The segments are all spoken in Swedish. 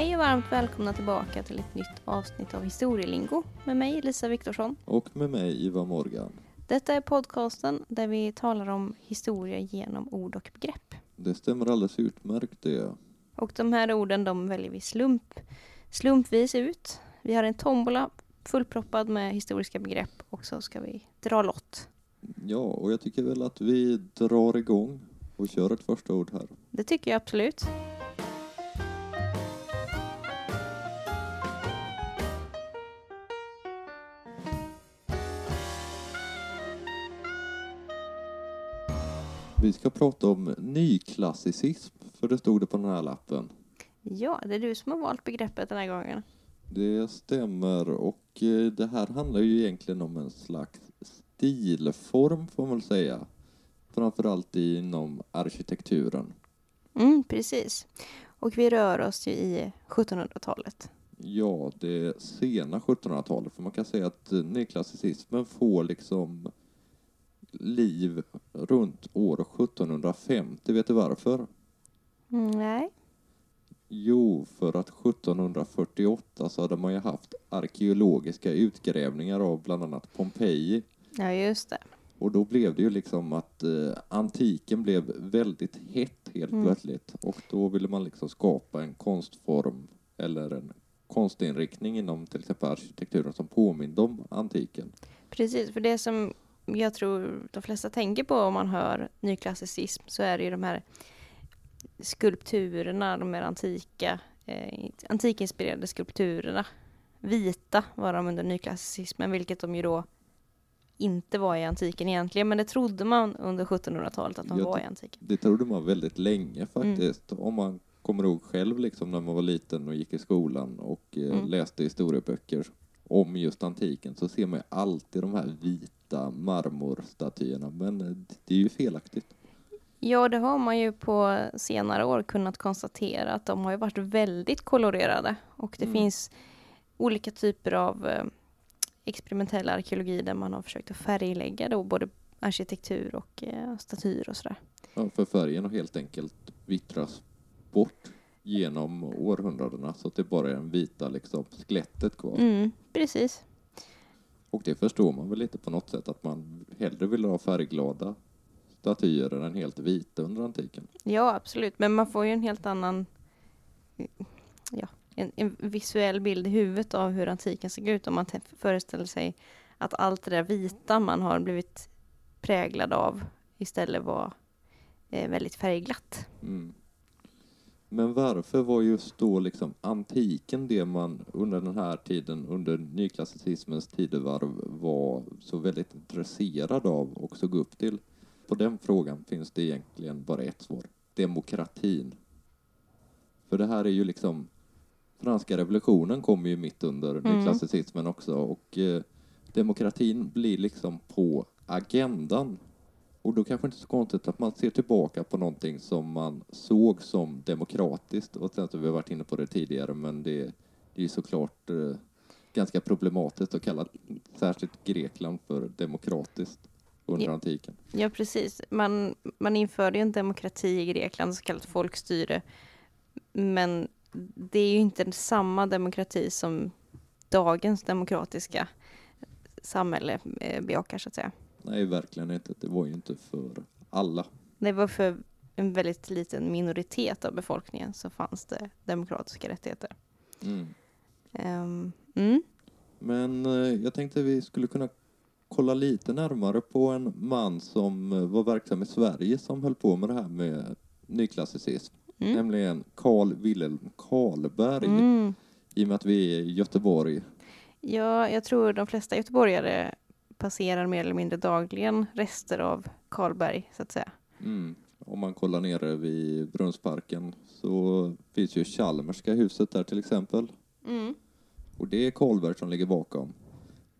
Hej och varmt välkomna tillbaka till ett nytt avsnitt av Historielingo med mig Lisa Viktorsson. Och med mig Ivar Morgan. Detta är podcasten där vi talar om historia genom ord och begrepp. Det stämmer alldeles utmärkt det. Och de här orden de väljer vi slump, slumpvis ut. Vi har en tombola fullproppad med historiska begrepp och så ska vi dra lott. Ja, och jag tycker väl att vi drar igång och kör ett första ord här. Det tycker jag absolut. Vi ska prata om nyklassicism, för det stod det på den här lappen. Ja, det är du som har valt begreppet den här gången. Det stämmer och eh, det här handlar ju egentligen om en slags stilform får man väl säga. Framförallt inom arkitekturen. Mm, precis. Och vi rör oss ju i 1700-talet. Ja, det sena 1700-talet, för man kan säga att eh, nyklassicismen får liksom liv runt år 1750. Vet du varför? Mm, nej. Jo, för att 1748 så hade man ju haft arkeologiska utgrävningar av bland annat Pompeji. Ja, just det. Och då blev det ju liksom att eh, antiken blev väldigt hett helt Mm. plötsligt. Och då ville man liksom skapa en konstform eller en konstinriktning inom till exempel arkitekturen som påminde om antiken. Precis, för det som jag tror de flesta tänker på om man hör nyklassicism så är det ju de här skulpturerna, de mer antika, eh, antikinspirerade skulpturerna. Vita var de under nyklassicismen, vilket de ju då inte var i antiken egentligen, men det trodde man under 1700-talet att de Jag var i antiken. Det trodde man väldigt länge Mm. faktiskt. Om man kommer ihåg själv liksom när man var liten och gick i skolan och eh, Mm. läste historieböcker om just antiken så ser man ju alltid de här vita marmorstatyerna. Men det är ju felaktigt. Ja, det har man ju på senare år kunnat konstatera att de har ju varit väldigt kolorerade och det Mm. finns olika typer av eh, experimentell arkeologi där man har försökt att färglägga då både arkitektur och eh, statyer och sådär. Ja, för färgen har helt enkelt vittras bort genom århundradena så att det bara är en vita liksom, skelettet kvar. Mm, precis. Och det förstår man väl lite på något sätt att man hellre vill ha färgglada statyer än helt vita under antiken. Ja, absolut. Men man får ju en helt annan ja, en, en visuell bild i huvudet av hur antiken såg ut om man föreställer sig att allt det där vita man har blivit präglad av istället var eh, väldigt färgglatt. Mm. Men varför var just då liksom antiken det man under den här tiden, under nyklassicismens tidevarv, var så väldigt intresserad av och såg upp till? På den frågan finns det egentligen bara ett svar. Demokratin. För det här är ju liksom, franska revolutionen kommer ju mitt under Mm. nyklassicismen också och eh, demokratin blir liksom på agendan och då kanske inte så konstigt att man ser tillbaka på någonting som man såg som demokratiskt. Och sen så har vi varit inne på det tidigare, men det, det är ju såklart eh, ganska problematiskt att kalla särskilt Grekland för demokratiskt under Ja. antiken. Ja, precis. Man, man införde ju en demokrati i Grekland, så kallat folkstyre. Men det är ju inte samma demokrati som dagens demokratiska samhälle eh, bejakar, så att säga. Nej, verkligen inte. Det var ju inte för alla. Det var för en väldigt liten minoritet av befolkningen så fanns det demokratiska rättigheter. Mm. Ehm, mm. Men eh, jag tänkte vi skulle kunna kolla lite närmare på en man som eh, var verksam i Sverige som höll på med det här med nyklassicism. Mm. Nämligen Carl Wilhelm Karlberg. Mm. I och med att vi är i Göteborg. Ja, jag tror de flesta göteborgare passerar mer eller mindre dagligen rester av Karlberg, så att säga. Mm. Om man kollar nere vid Brunnsparken så finns ju Chalmerska huset där till exempel. Mm. Och det är Karlberg som ligger bakom.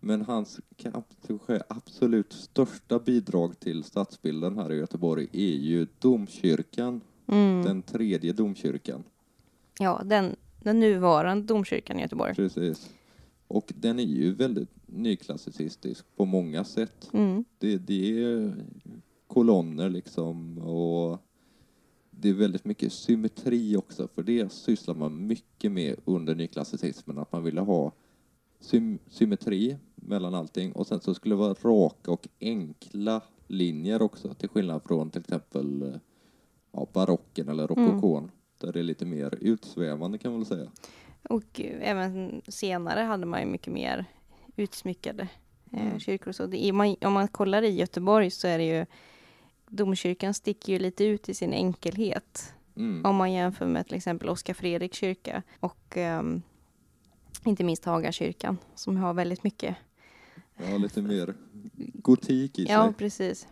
Men hans kanske absolut största bidrag till stadsbilden här i Göteborg är ju domkyrkan. Mm. Den tredje domkyrkan. Ja, den, den nuvarande domkyrkan i Göteborg. Precis. Och den är ju väldigt nyklassicistisk på många sätt. Mm. Det, det är kolonner liksom och det är väldigt mycket symmetri också, för det sysslar man mycket med under nyklassicismen, att man ville ha sym symmetri mellan allting och sen så skulle det vara raka och enkla linjer också, till skillnad från till exempel ja, barocken eller rokokon, mm. där det är lite mer utsvävande kan man väl säga. Och även senare hade man ju mycket mer utsmyckade eh, mm. kyrkor. Så det, man, om man kollar i Göteborg så är det ju domkyrkan sticker ju lite ut i sin enkelhet. Mm. Om man jämför med till exempel Oskar Fredriks kyrka och um, inte minst Hagakyrkan som har väldigt mycket. Ja, lite mer gotik i sig. Ja, precis.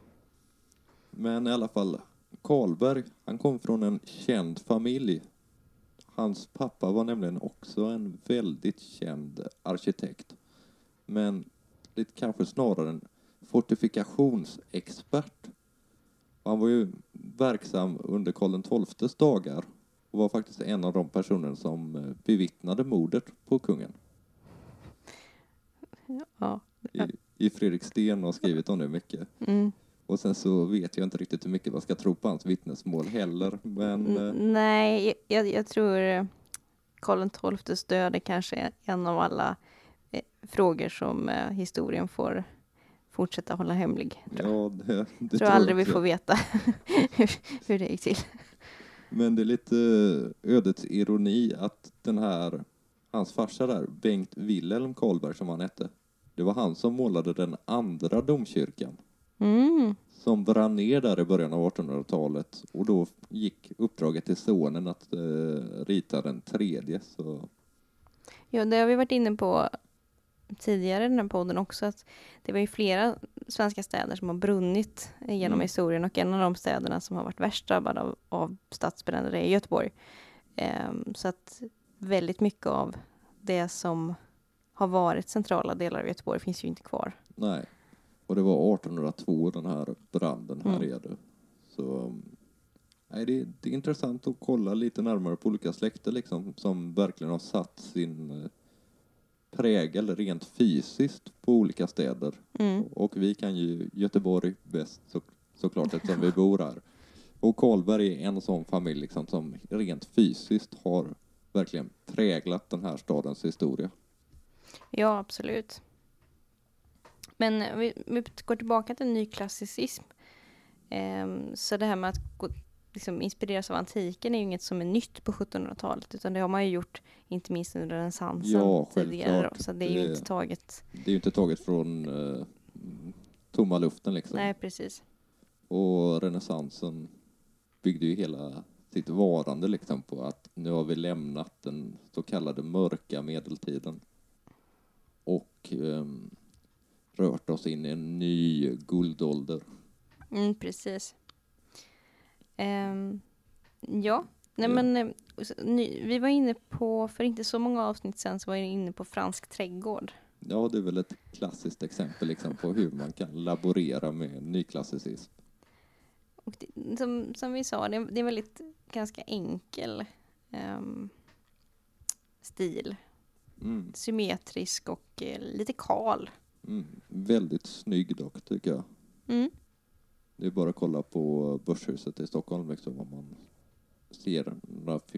Men i alla fall, Karlberg, han kom från en känd familj. Hans pappa var nämligen också en väldigt känd arkitekt. Men lite kanske snarare en fortifikationsexpert. Han var ju verksam under Karl XIIs dagar och var faktiskt en av de personer som eh, bevittnade mordet på kungen. Ja. I, i Fredriksten har skrivit om det mycket. Mm. Och sen så vet jag inte riktigt hur mycket man ska tro på hans vittnesmål heller. Men... Eh, nej, jag, jag tror Karl XIIs död är kanske en av alla eh, frågor som eh, historien får fortsätta hålla hemlig. Tror ja, det, det tror, tror aldrig vi får veta hur, hur det gick till. Men det är lite ödets ironi att den här, hans farsa där, Bengt Wilhelm Karlberg som han hette, det var han som målade den andra domkyrkan. Mm. Som brann ner där i början av 1800-talet och då gick uppdraget till sonen att eh, rita den tredje. Så. Ja, det har vi varit inne på tidigare i den här podden också, att det var ju flera svenska städer som har brunnit genom mm. historien och en av de städerna som har varit värst drabbade av, av stadsbränder är Göteborg. Um, så att väldigt mycket av det som har varit centrala delar av Göteborg finns ju inte kvar. Nej, och det var 1802 den här branden härjade. Mm. Så nej, det, det, är intressant att kolla lite närmare på olika släkter liksom, som verkligen har satt sin eh, prägel rent fysiskt på olika städer. Mm. Och vi kan ju Göteborg bäst så, såklart eftersom vi bor här. Och Karlberg är en sån familj liksom, som rent fysiskt har verkligen präglat den här stadens historia. Ja, absolut. Men vi, vi går tillbaka till nyklassicism. Um, så det här med att gå, liksom, inspireras av antiken är ju inget som är nytt på 1700-talet, utan det har man ju gjort inte minst under renässansen ja, tidigare. Så det är ju inte taget... Det är ju inte taget från uh, tomma luften liksom. Nej, precis. Och renässansen byggde ju hela sitt varande liksom på att nu har vi lämnat den så kallade mörka medeltiden och um, rört oss in i en ny guldålder. Mm, precis. Um, ja, nej ja. men eh, vi var inne på, för inte så många avsnitt sen så var vi inne på fransk trädgård. Ja, det är väl ett klassiskt exempel liksom på hur man kan laborera med nyklassicism. Och det, som, som vi sa, det, är en väldigt ganska enkel um, stil. Mm. Symmetrisk och uh, lite kal. Mm. Väldigt snygg dock, tycker jag. Mm. Det är bara att kolla på Börshuset i Stockholm liksom, om man ser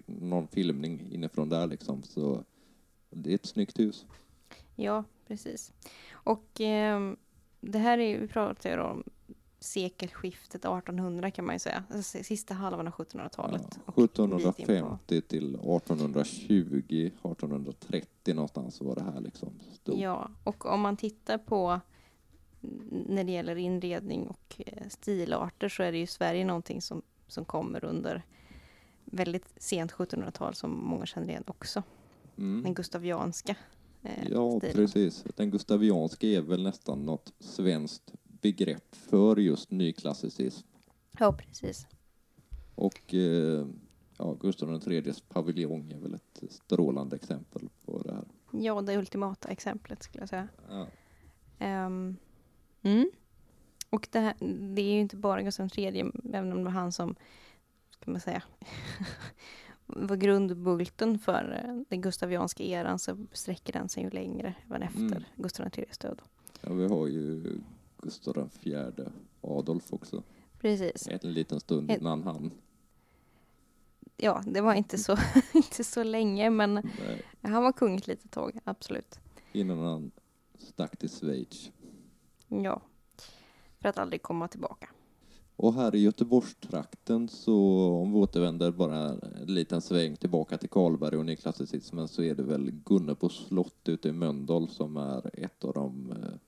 någon filmning inifrån där liksom. Så det är ett snyggt hus. Ja, precis. Och eh, det här är, vi pratar om sekelskiftet 1800 kan man ju säga, alltså, sista halvan av 1700-talet. Ja, 1750 till 1820, 1830 någonstans var det här liksom. Stod. Ja, och om man tittar på när det gäller inredning och eh, stilarter så är det ju Sverige någonting som, som kommer under väldigt sent 1700-tal som många känner igen också. Mm. Den gustavianska eh, Ja, stilen. precis. Den gustavianska är väl nästan något svenskt begrepp för just nyklassicism. Ja, precis. Och eh, ja, Gustav IIIs paviljong är väl ett strålande exempel på det här. Ja, det ultimata exemplet skulle jag säga. Ja. Um, Mm. Och det, här, det är ju inte bara Gustav III, även om det var han som, kan man säga, var grundbulten för eh, den gustavianska eran så sträcker den sig ju längre även efter mm. Gustav IIIs död. Ja, vi har ju Gustav IV Adolf också. Precis. En liten stund innan han ja, det var inte så, inte så länge, men Nej, han var kung ett litet tag, absolut. innan han stack till Schweiz. Ja, för att aldrig komma tillbaka. Och här i Göteborgstrakten så, om vi återvänder bara en liten sväng tillbaka till Karlberg och nyklassicismen så är det väl Gunnebo slott ute i Mölndal som är ett av de eh,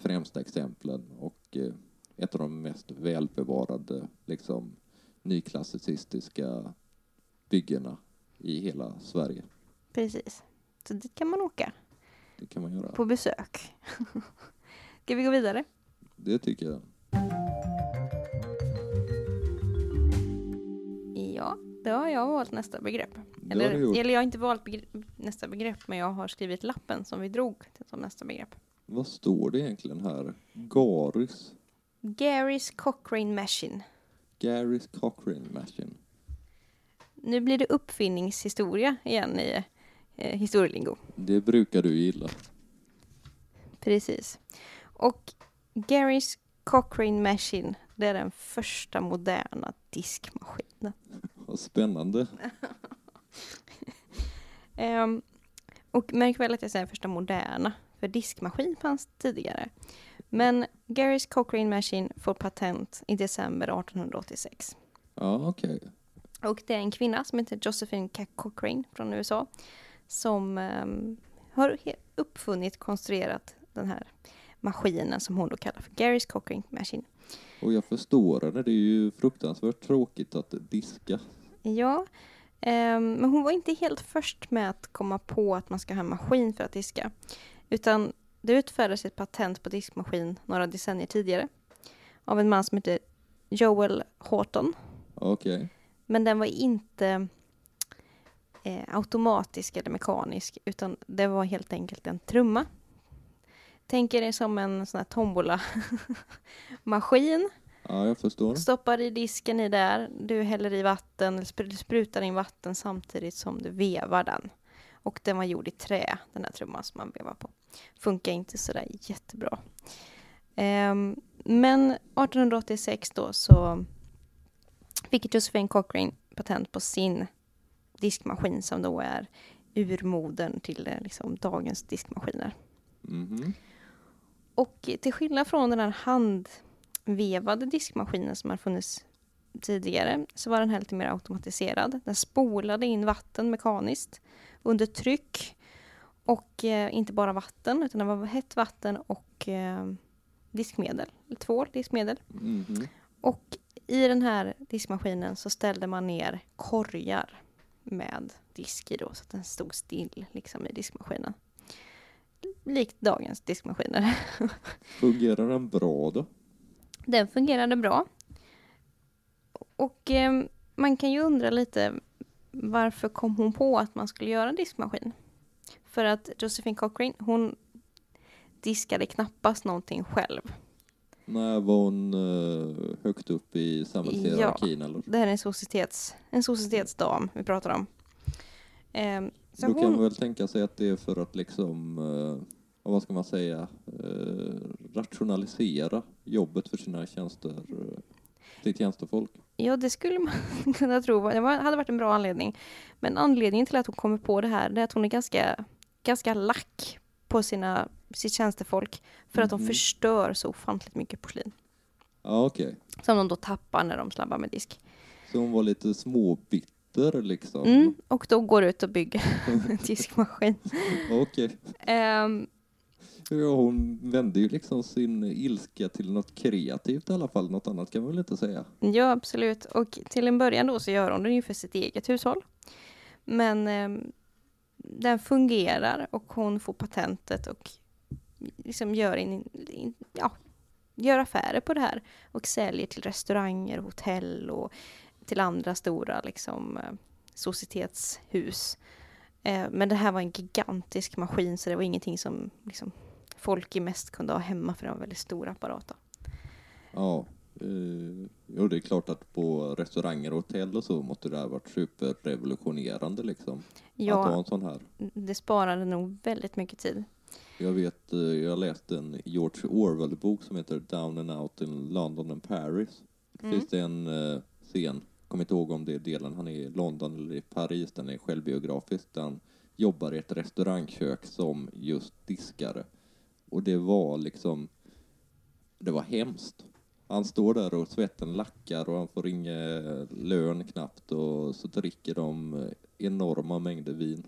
främsta exemplen och eh, ett av de mest välbevarade liksom nyklassicistiska byggena i hela Sverige. Precis. Så dit kan man åka Det kan man göra. på besök. Ska vi gå vidare? Det tycker jag. Ja, då har jag valt nästa begrepp. Eller, eller jag har inte valt begrepp, nästa begrepp, men jag har skrivit lappen som vi drog till som nästa begrepp. Vad står det egentligen här? Garys, Garys Cochrane Machine. Garys Cochrane Machine. Nu blir det uppfinningshistoria igen i eh, historielingo. Det brukar du gilla. Precis. Och Garys Cochrane Machine, det är den första moderna diskmaskinen. Vad spännande. Ehm, och märk väl att jag säger första moderna, för diskmaskin fanns tidigare. Men Garys Cochrane Machine får patent i december 1886. Ja, okej. Och det är en kvinna som heter Josephine Cochrane från USA som ehm, har uppfunnit, konstruerat den här maskinen som hon då kallar för Garys Cochrane Machine. Och jag förstår henne. Det är ju fruktansvärt tråkigt att diska. Ja, ehm, men hon var inte helt först med att komma på att man ska ha en maskin för att diska. Utan det utfärdades ett patent på diskmaskin några decennier tidigare av en man som heter Joel Horton. Okej. Men den var inte eh, automatisk eller mekanisk utan det var helt enkelt en trumma. Tänk er det som en sån här tombola-maskin. Ja, jag förstår. Stoppar i disken i där, du häller i vatten, sprutar in vatten samtidigt som du vevar den. Och den var gjord i trä, den här trumman som man vevar på. Funkar inte sådär jättebra. Ehm, men 1886 då så fick Josephine Cochrane patent på sin diskmaskin som då är urmodern till eh, liksom, dagens diskmaskiner. Mhm. Och till skillnad från den här handvevade diskmaskinen som har funnits tidigare så var den här lite mer automatiserad. Den spolade in vatten mekaniskt under tryck och eh, inte bara vatten utan det var hett vatten och eh, diskmedel, tvål, diskmedel. Mhm. Och i den här diskmaskinen så ställde man ner korgar med disk i då så att den stod still liksom i diskmaskinen. Likt dagens diskmaskiner. Fungerar den bra då? Den fungerade bra. Och eh, man kan ju undra lite varför kom hon på att man skulle göra en diskmaskin? För att Josephine Cochrane, hon diskade knappast någonting själv. När var hon eh, högt upp i samhällshierarkin eller? Det här är en, societets, en societetsdam vi pratar om. Eh, så Då kan man hon, väl tänka sig att det är för att liksom, eh, vad ska man säga, eh, rationalisera jobbet för sina tjänster, eh, sitt tjänstefolk. ja, det skulle man kunna tro. Det hade varit en bra anledning. Men anledningen till att hon kommer på det här det är att hon är ganska, ganska lack på sina, sitt tjänstefolk. För att de Mhm. förstör så ofantligt mycket porslin. Ja, okej. Som de då tappar när de slabbar med disk. Så hon var lite småbitter liksom? Mm, och då går ut och bygger en diskmaskin. Okej. Ehm, Ja, hon vände ju liksom sin ilska till något kreativt i alla fall. Något annat kan man väl inte säga? ja, absolut. Och till en början då så gör hon den ju för sitt eget hushåll. Men ehm, den fungerar och hon får patentet och liksom gör, in, in, ja, gör affärer på det här. Och säljer till restauranger, hotell och till andra stora liksom, eh, societetshus. Eh, men det här var en gigantisk maskin så det var ingenting som liksom, folk i mest kunde ha hemma för det var en väldigt stor apparat. Då. Oh. Eh, jo, det är klart att på restauranger och hotell och så måste det ha varit superrevolutionerande liksom. Att ha Ja, en sån här. det sparade nog väldigt mycket tid. Jag vet, eh, jag läste en George Orwell-bok som heter Down and Out in London and Paris. Mm. Finns det en eh, scen kommer inte ihåg om det är delen han är i London eller i Paris, den är självbiografisk, där han jobbar i ett restaurangkök som just diskare. Och det var liksom, det var hemskt. Han står där och svetten lackar och han får ingen lön knappt och så dricker de enorma mängder vin.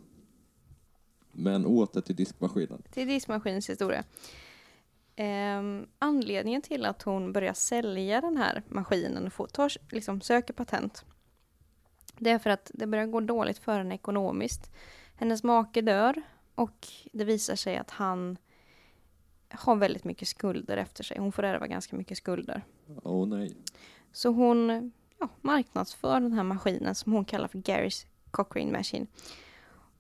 Men åter till diskmaskinen. Till diskmaskinens historia. Um, anledningen till att hon börjar sälja den här maskinen och får, tar, liksom, söker patent det är för att det börjar gå dåligt för henne ekonomiskt. Hennes make dör och det visar sig att han har väldigt mycket skulder efter sig. Hon får ärva ganska mycket skulder. Åh oh, nej. Så hon ja, marknadsför den här maskinen som hon kallar för Garys Cochrane Machine.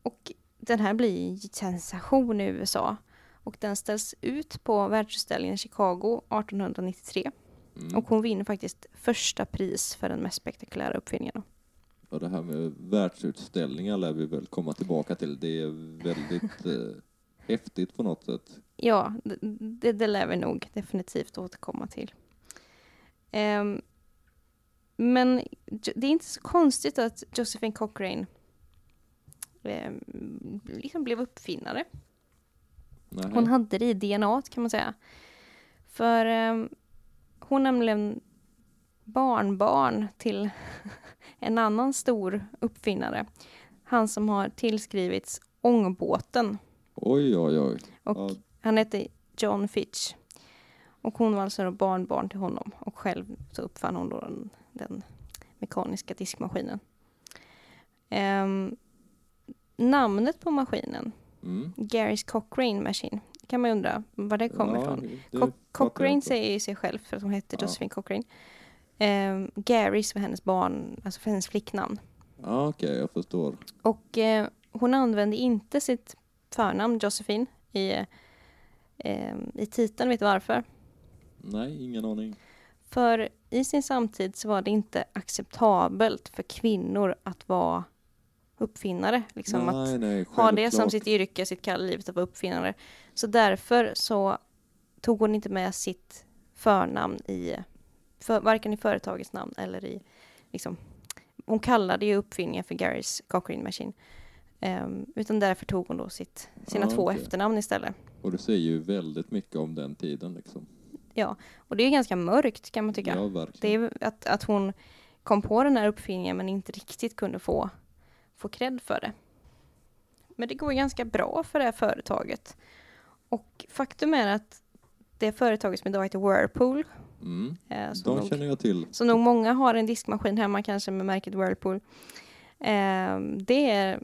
Och den här blir en sensation i USA. Och den ställs ut på världsutställningen i Chicago 1893. Mm. Och hon vinner faktiskt första pris för den mest spektakulära uppfinningen. Och det här med världsutställningar lär vi väl komma tillbaka till. Det är väldigt eh, häftigt på något sätt. Ja, det, det lär vi nog definitivt återkomma till. Um, men det är inte så konstigt att Josephine Cochrane um, liksom blev uppfinnare. Nej. Hon hade det i DNA kan man säga. För um, hon nämligen barnbarn till en annan stor uppfinnare. Han som har tillskrivits ångbåten. Oj, oj, oj. Och ja. Han hette John Fitch. Och hon var alltså barnbarn till honom. Och själv så uppfann hon då den, den mekaniska diskmaskinen. Um, namnet på maskinen, mm. Garys Cochrane Machine, kan man undra var det kommer ja, ifrån. Co Cochrane säger ju sig själv för att hon hette ja. Josephine Cochrane. Um, Garys var hennes barn, alltså för hennes flicknamn. Ja, okej, okay, jag förstår. Och uh, hon använde inte sitt förnamn Josephine i, uh, i titeln. Vet du varför? Nej, ingen aning. För i sin samtid så var det inte acceptabelt för kvinnor att vara uppfinnare. Liksom nej, att nej, ha det som sitt yrke, sitt kall livet att vara uppfinnare. Så därför så tog hon inte med sitt förnamn i, för, varken i företagets namn eller i, liksom, hon kallade ju uppfinningen för Garys Cochrane Machine. Um, utan därför tog hon då sitt, sina ah, två okay. efternamn istället. Och det säger ju väldigt mycket om den tiden liksom. Ja, och det är ganska mörkt kan man tycka. Ja, verkligen. Det är att, att hon kom på den här uppfinningen men inte riktigt kunde få få cred för det. Men det går ganska bra för det här företaget. Och faktum är att det företaget som idag heter Whirlpool. Mm. Eh, De nog, känner jag till. Så nog många har en diskmaskin hemma kanske med märket Whirlpool. Eh, det är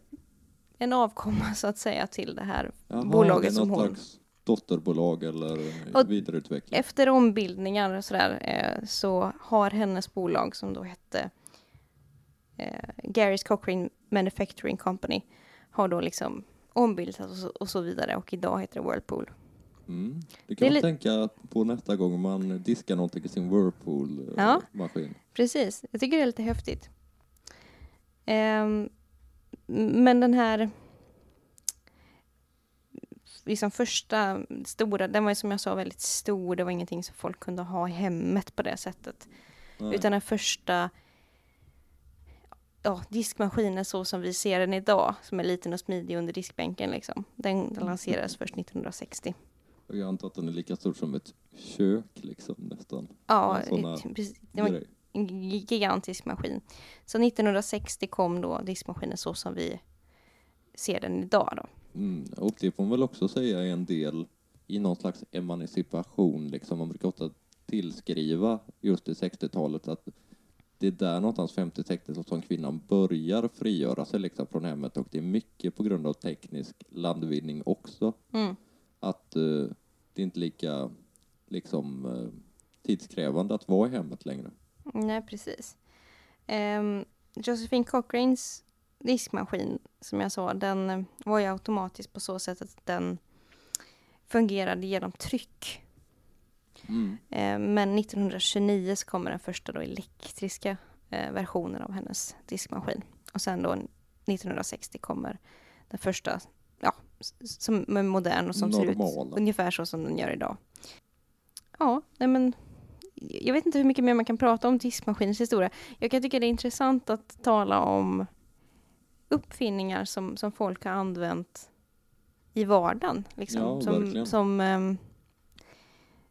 en avkomma så att säga till det här Jaha, bolaget som hon... Slags dotterbolag eller och vidareutveckling? Efter ombildningar och sådär eh, så har hennes bolag som då hette eh, Garys Cochrane Manufacturing Company har då liksom ombildats och så, och så vidare och idag heter det Whirlpool. Mm. Det kan det man tänka på nästa gång man diskar någonting i sin Whirlpool-maskin. Ja, precis. Jag tycker det är lite häftigt. Um, men den här liksom första stora, den var ju som jag sa väldigt stor, det var ingenting som folk kunde ha i hemmet på det sättet. Nej. Utan den första ja, diskmaskinen så som vi ser den idag, som är liten och smidig under diskbänken. Liksom. Den, den lanserades först 1960. Och jag antar att den är lika stor som ett kök liksom nästan. Ja, precis. Det var en gigantisk maskin. Så 1960 kom då diskmaskinen så som vi ser den idag då. Mm, och det får man väl också säga är en del i någon slags emancipation liksom. Man brukar ofta tillskriva just i 60-talet att det är där någonstans 50-60 som kvinnan börjar frigöra sig liksom från hemmet och det är mycket på grund av teknisk landvinning också. Mm. Att uh, det är inte lika liksom uh, tidskrävande att vara i hemmet längre. Nej, precis. Um, Josephine Cochranes diskmaskin, som jag sa, den eh, var ju automatisk på så sätt att den fungerade genom tryck. Mm. Eh, men 1929 så kommer den första då elektriska eh, versionen av hennes diskmaskin. Och sen då 1960 kommer den första, ja, som är modern och som Normal. ser ut ungefär så som den gör idag. Ja, nej men jag vet inte hur mycket mer man kan prata om diskmaskinens historia. Jag kan tycka det är intressant att tala om uppfinningar som, som folk har använt i vardagen. Liksom, Ja, som, som, ehm,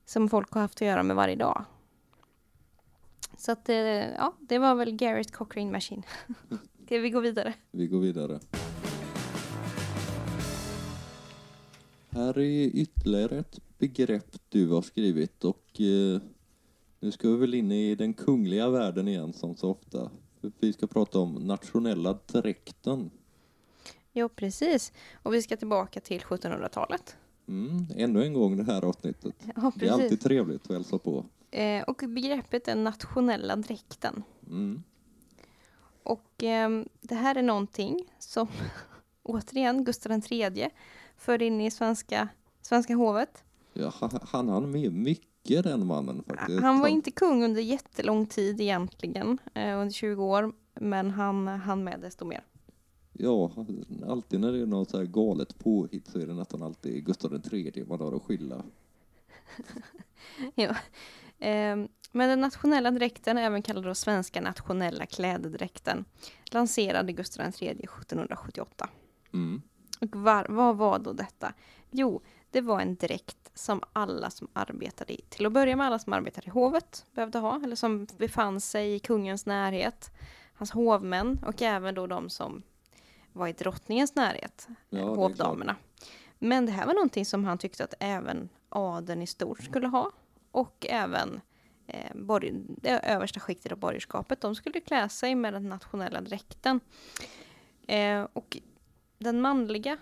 som folk har haft att göra med varje dag. Så att, eh, ja, det var väl Garrett Cochrane Machine. Ska vi gå vidare? Vi går vidare. Här är ytterligare ett begrepp du har skrivit och eh, nu ska vi väl in i den kungliga världen igen som så ofta. Vi ska prata om nationella dräkten. Jo, precis. Och vi ska tillbaka till 1700-talet. Mm, ännu en gång det här avsnittet. Ja, Det är alltid trevligt att hälsa på. Eh, och begreppet den nationella dräkten. Mm. Och ehm, det här är någonting som återigen Gustav III förde in i svenska, svenska hovet. Ja, han hann med mycket den mannen faktiskt. Han var inte kung under jättelång tid egentligen, eh, under 20 år, men han hann med desto mer. Ja, alltid när det är något så här galet påhitt så är det nästan alltid Gustav III man har att skylla. Ehm, Men den nationella dräkten, även kallad då svenska nationella klädedräkten, lanserade Gustav III 1778. Mm. Och var, vad var då detta? Jo, det var en dräkt som alla som arbetade i, till att börja med alla som arbetade i hovet behövde ha, eller som befann sig i kungens närhet, hans hovmän och även då de som var i drottningens närhet, Ja, det hovdamerna. Men det här var någonting som han tyckte att även adeln i stort skulle ha och även eh, det översta skiktet av borgerskapet, de skulle klä sig med den nationella dräkten. Eh, och den manliga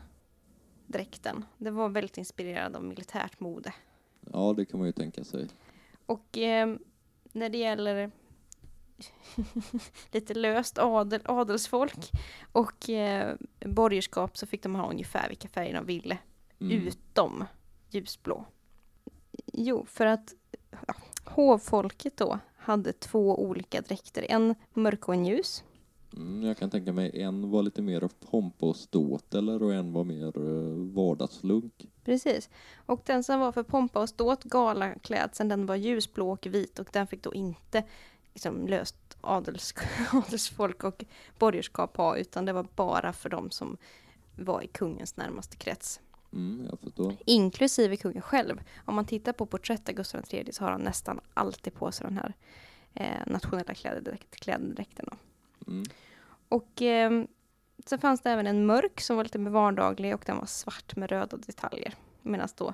dräkten, det var väldigt inspirerad av militärt mode. Ja, det kan man ju tänka sig. Och eh, när det gäller lite löst adel, adelsfolk och eh, borgerskap så fick de ha ungefär vilka färger de ville, Mm. utom ljusblå. Jo, för att ja, hovfolket då hade två olika dräkter, en mörk och en ljus. Mm, jag kan tänka mig en var lite mer pompa och ståt eller och en var mer uh, vardagslunk. Precis. Och den som var för pompa och ståt, galaklädseln, den var ljusblå och vit och den fick då inte liksom, löst adels, adelsfolk och borgerskap ha, utan det var bara för de som var i kungens närmaste krets. Mm. Inklusive kungen själv. Om man tittar på porträtt av Gustav III så har han nästan alltid på sig den här eh, nationella klädedräkt, klädedräkten. Mm. Och eh, sen fanns det även en mörk som var lite mer vardaglig och den var svart med röda detaljer. Medan då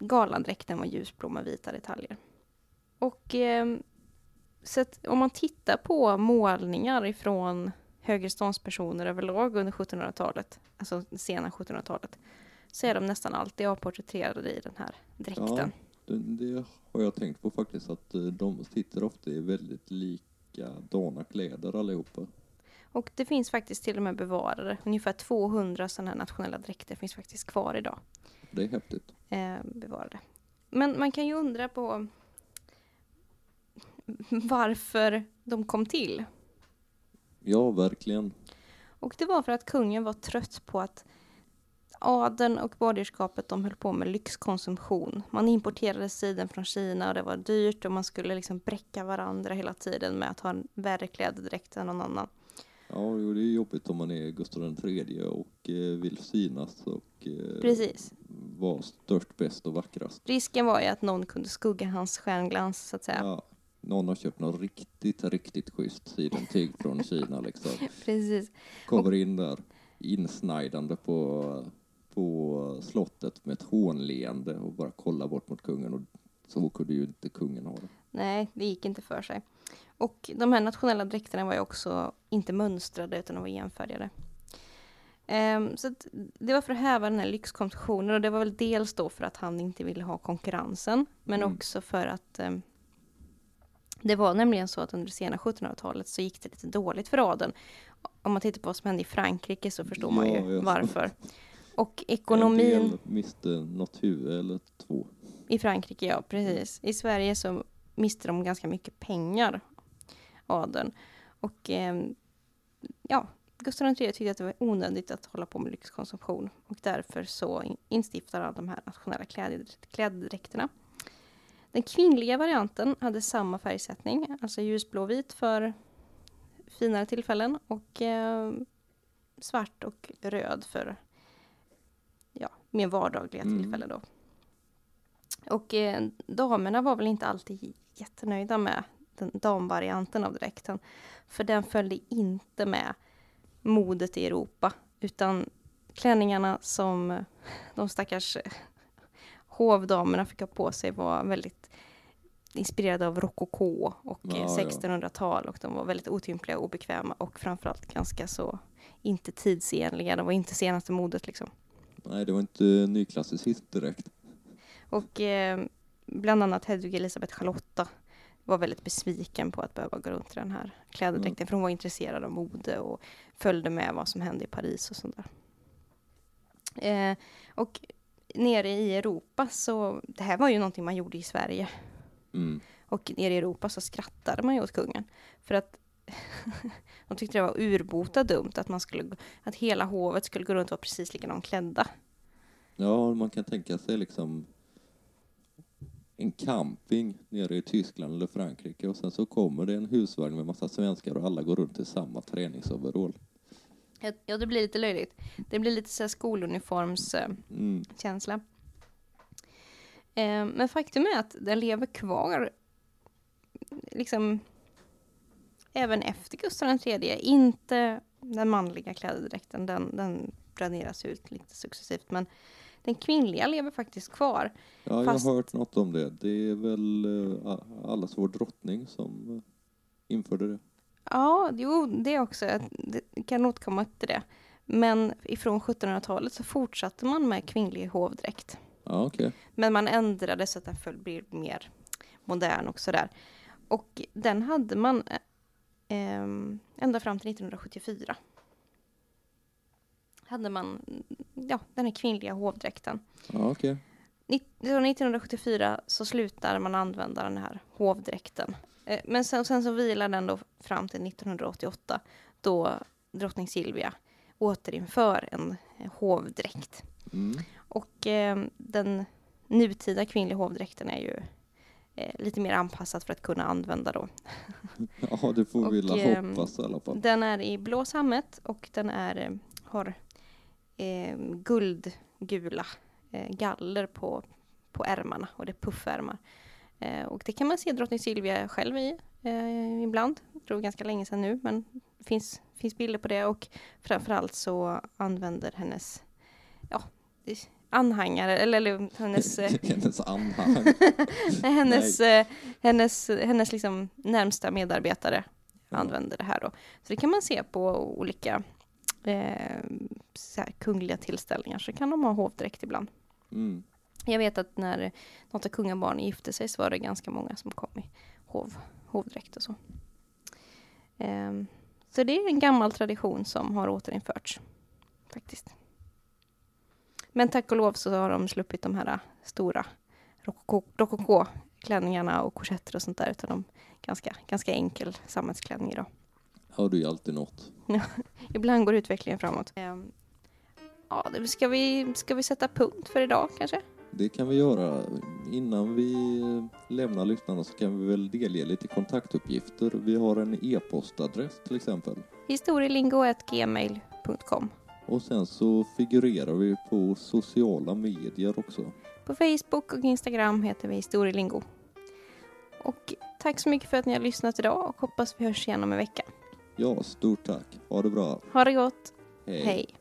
galandräkten var ljusblå med vita detaljer. Och eh, så att om man tittar på målningar ifrån högreståndspersoner överlag under 1700-talet, alltså sena 1700-talet, så är de nästan alltid avporträtterade i den här dräkten. Det, det har jag tänkt på faktiskt att eh, de sitter ofta i väldigt likadana kläder allihopa. Och det finns faktiskt till och med bevarade. Ungefär 200 sådana här nationella dräkter finns faktiskt kvar idag. Det är häftigt. Eh, bevarade. Men man kan ju undra på varför de kom till. Ja, verkligen. Och det var för att kungen var trött på att adeln och borgerskapet de höll på med lyxkonsumtion. Man importerade siden från Kina och det var dyrt och man skulle liksom bräcka varandra hela tiden med att ha en värre klädedräkt än någon annan. Ja, jo, det är jobbigt om man är Gustav III och eh, vill synas och eh, Precis. vara störst, bäst och vackrast. Risken var ju att någon kunde skugga hans stjärnglans så att säga. Ja, någon har köpt något riktigt, riktigt schysst sidentyg från Kina liksom. Precis. Kommer in där insnidande på, på slottet med ett hånleende och bara kollar bort mot kungen och så kunde ju inte kungen ha det. Nej, det gick inte för sig. Och de här nationella dräkterna var ju också inte mönstrade utan de var enfärgade. Ehm, så det var för att häva den här lyxkonsumtionen och det var väl dels då för att han inte ville ha konkurrensen men Mm. också för att ehm, det var nämligen så att under det sena 1700-talet så gick det lite dåligt för adeln. Om man tittar på vad som hände i Frankrike så förstår man Ja, ju ja. varför. Och En ekonomin... del miste något huvud eller två. I Frankrike, ja precis. I Sverige så miste de ganska mycket pengar, adeln. Och ehm, ja, Gustav III tyckte att det var onödigt att hålla på med lyxkonsumtion. Och därför så in- instiftade han de här nationella kläd- kläddräkterna. Den kvinnliga varianten hade samma färgsättning, alltså ljusblåvit för finare tillfällen och eh, svart och röd för ja, mer vardagliga Mm. tillfällen då. Och eh, damerna var väl inte alltid jättenöjda med den damvarianten av dräkten. För den följde inte med modet i Europa, utan klänningarna som de stackars hovdamerna fick ha på sig var väldigt inspirerade av rokoko och ja. 1600-tal och de var väldigt otympliga och obekväma och framförallt ganska så inte tidsenliga. De var inte senaste modet liksom. Nej, det var inte nyklassicism direkt. Och eh, bland annat Hedvig Elisabeth Charlotta var väldigt besviken på att behöva gå runt i den här klädedräkten för hon var intresserad av mode och följde med vad som hände i Paris och sånt där. Eh, och nere i Europa så, det här var ju någonting man gjorde i Sverige Mm. och nere i Europa så skrattade man ju åt kungen. För att de tyckte det var urbota dumt att, man skulle, att hela hovet skulle gå runt och vara precis likadant klädda. Ja, man kan tänka sig liksom en camping nere i Tyskland eller Frankrike och sen så kommer det en husvagn med massa svenskar och alla går runt i samma träningsoverall. Ja, det blir lite löjligt. Det blir lite så skoluniformskänsla. Mm. Eh, men faktum är att den lever kvar liksom även efter Gustav III. Inte den manliga klädedräkten, den, den raderas ut lite successivt. Men den kvinnliga lever faktiskt kvar. Ja, Fast- jag har hört något om det. Det är väl eh, allas vår drottning som eh, införde det. Ja, jo, det också. Jag det- kan återkomma till det. Men ifrån 1700-talet så fortsatte man med kvinnlig hovdräkt. Ja, okej. Men man ändrade så att den bli mer modern och sådär. Och den hade man eh, ehm, ända fram till 1974. Hade man ja, den här kvinnliga hovdräkten. Ja, så 1974 så slutar man använda den här hovdräkten. Eh, Men sen, sen så vilar den då fram till 1988 då drottning Silvia återinför en eh, hovdräkt. Mm. Och eh, den nutida kvinnliga hovdräkten är ju eh, lite mer anpassad för att kunna använda då. Ja, det får vi Och, väl ehm, hoppas i alla fall. Den är i blå sammet och den är, eh, har eh, guldgula eh, galler på, på ärmarna och det är puffärmar. Eh, och det kan man se drottning Silvia själv i eh, ibland. Jag tror ganska länge sedan nu men det finns, finns bilder på det och framförallt så använder hennes ja, anhängare eller, eller hennes eh, Hennes anhang. hennes, eh, hennes, hennes liksom närmsta medarbetare använder det här då. Så det kan man se på olika eh, så här, kungliga tillställningar så kan de ha hovdräkt ibland. Mm. Jag vet att när något av kungabarnen gifte sig så var det ganska många som kom i hov, hovdräkt och så. Ehm, så det är en gammal tradition som har återinförts faktiskt. Men tack och lov så har de sluppit de här stora rokoko- rokoko-klänningarna och korsetter och sånt där utan de ganska, ganska enkel samhällsklänning idag. Det är ju alltid något. Ibland går utvecklingen framåt. Ja, ska vi, ska vi sätta punkt för idag kanske? Det kan vi göra. Innan vi lämnar lyssnarna så kan vi väl delge lite kontaktuppgifter. Vi har en e-postadress till exempel. historielingo.gmail.com Och sen så figurerar vi på sociala medier också. På Facebook och Instagram heter vi Historielingo. Och tack så mycket för att ni har lyssnat idag och hoppas vi hörs igen om en vecka. Ja, stort tack. Ha det bra. Ha det gott, Hej. hej.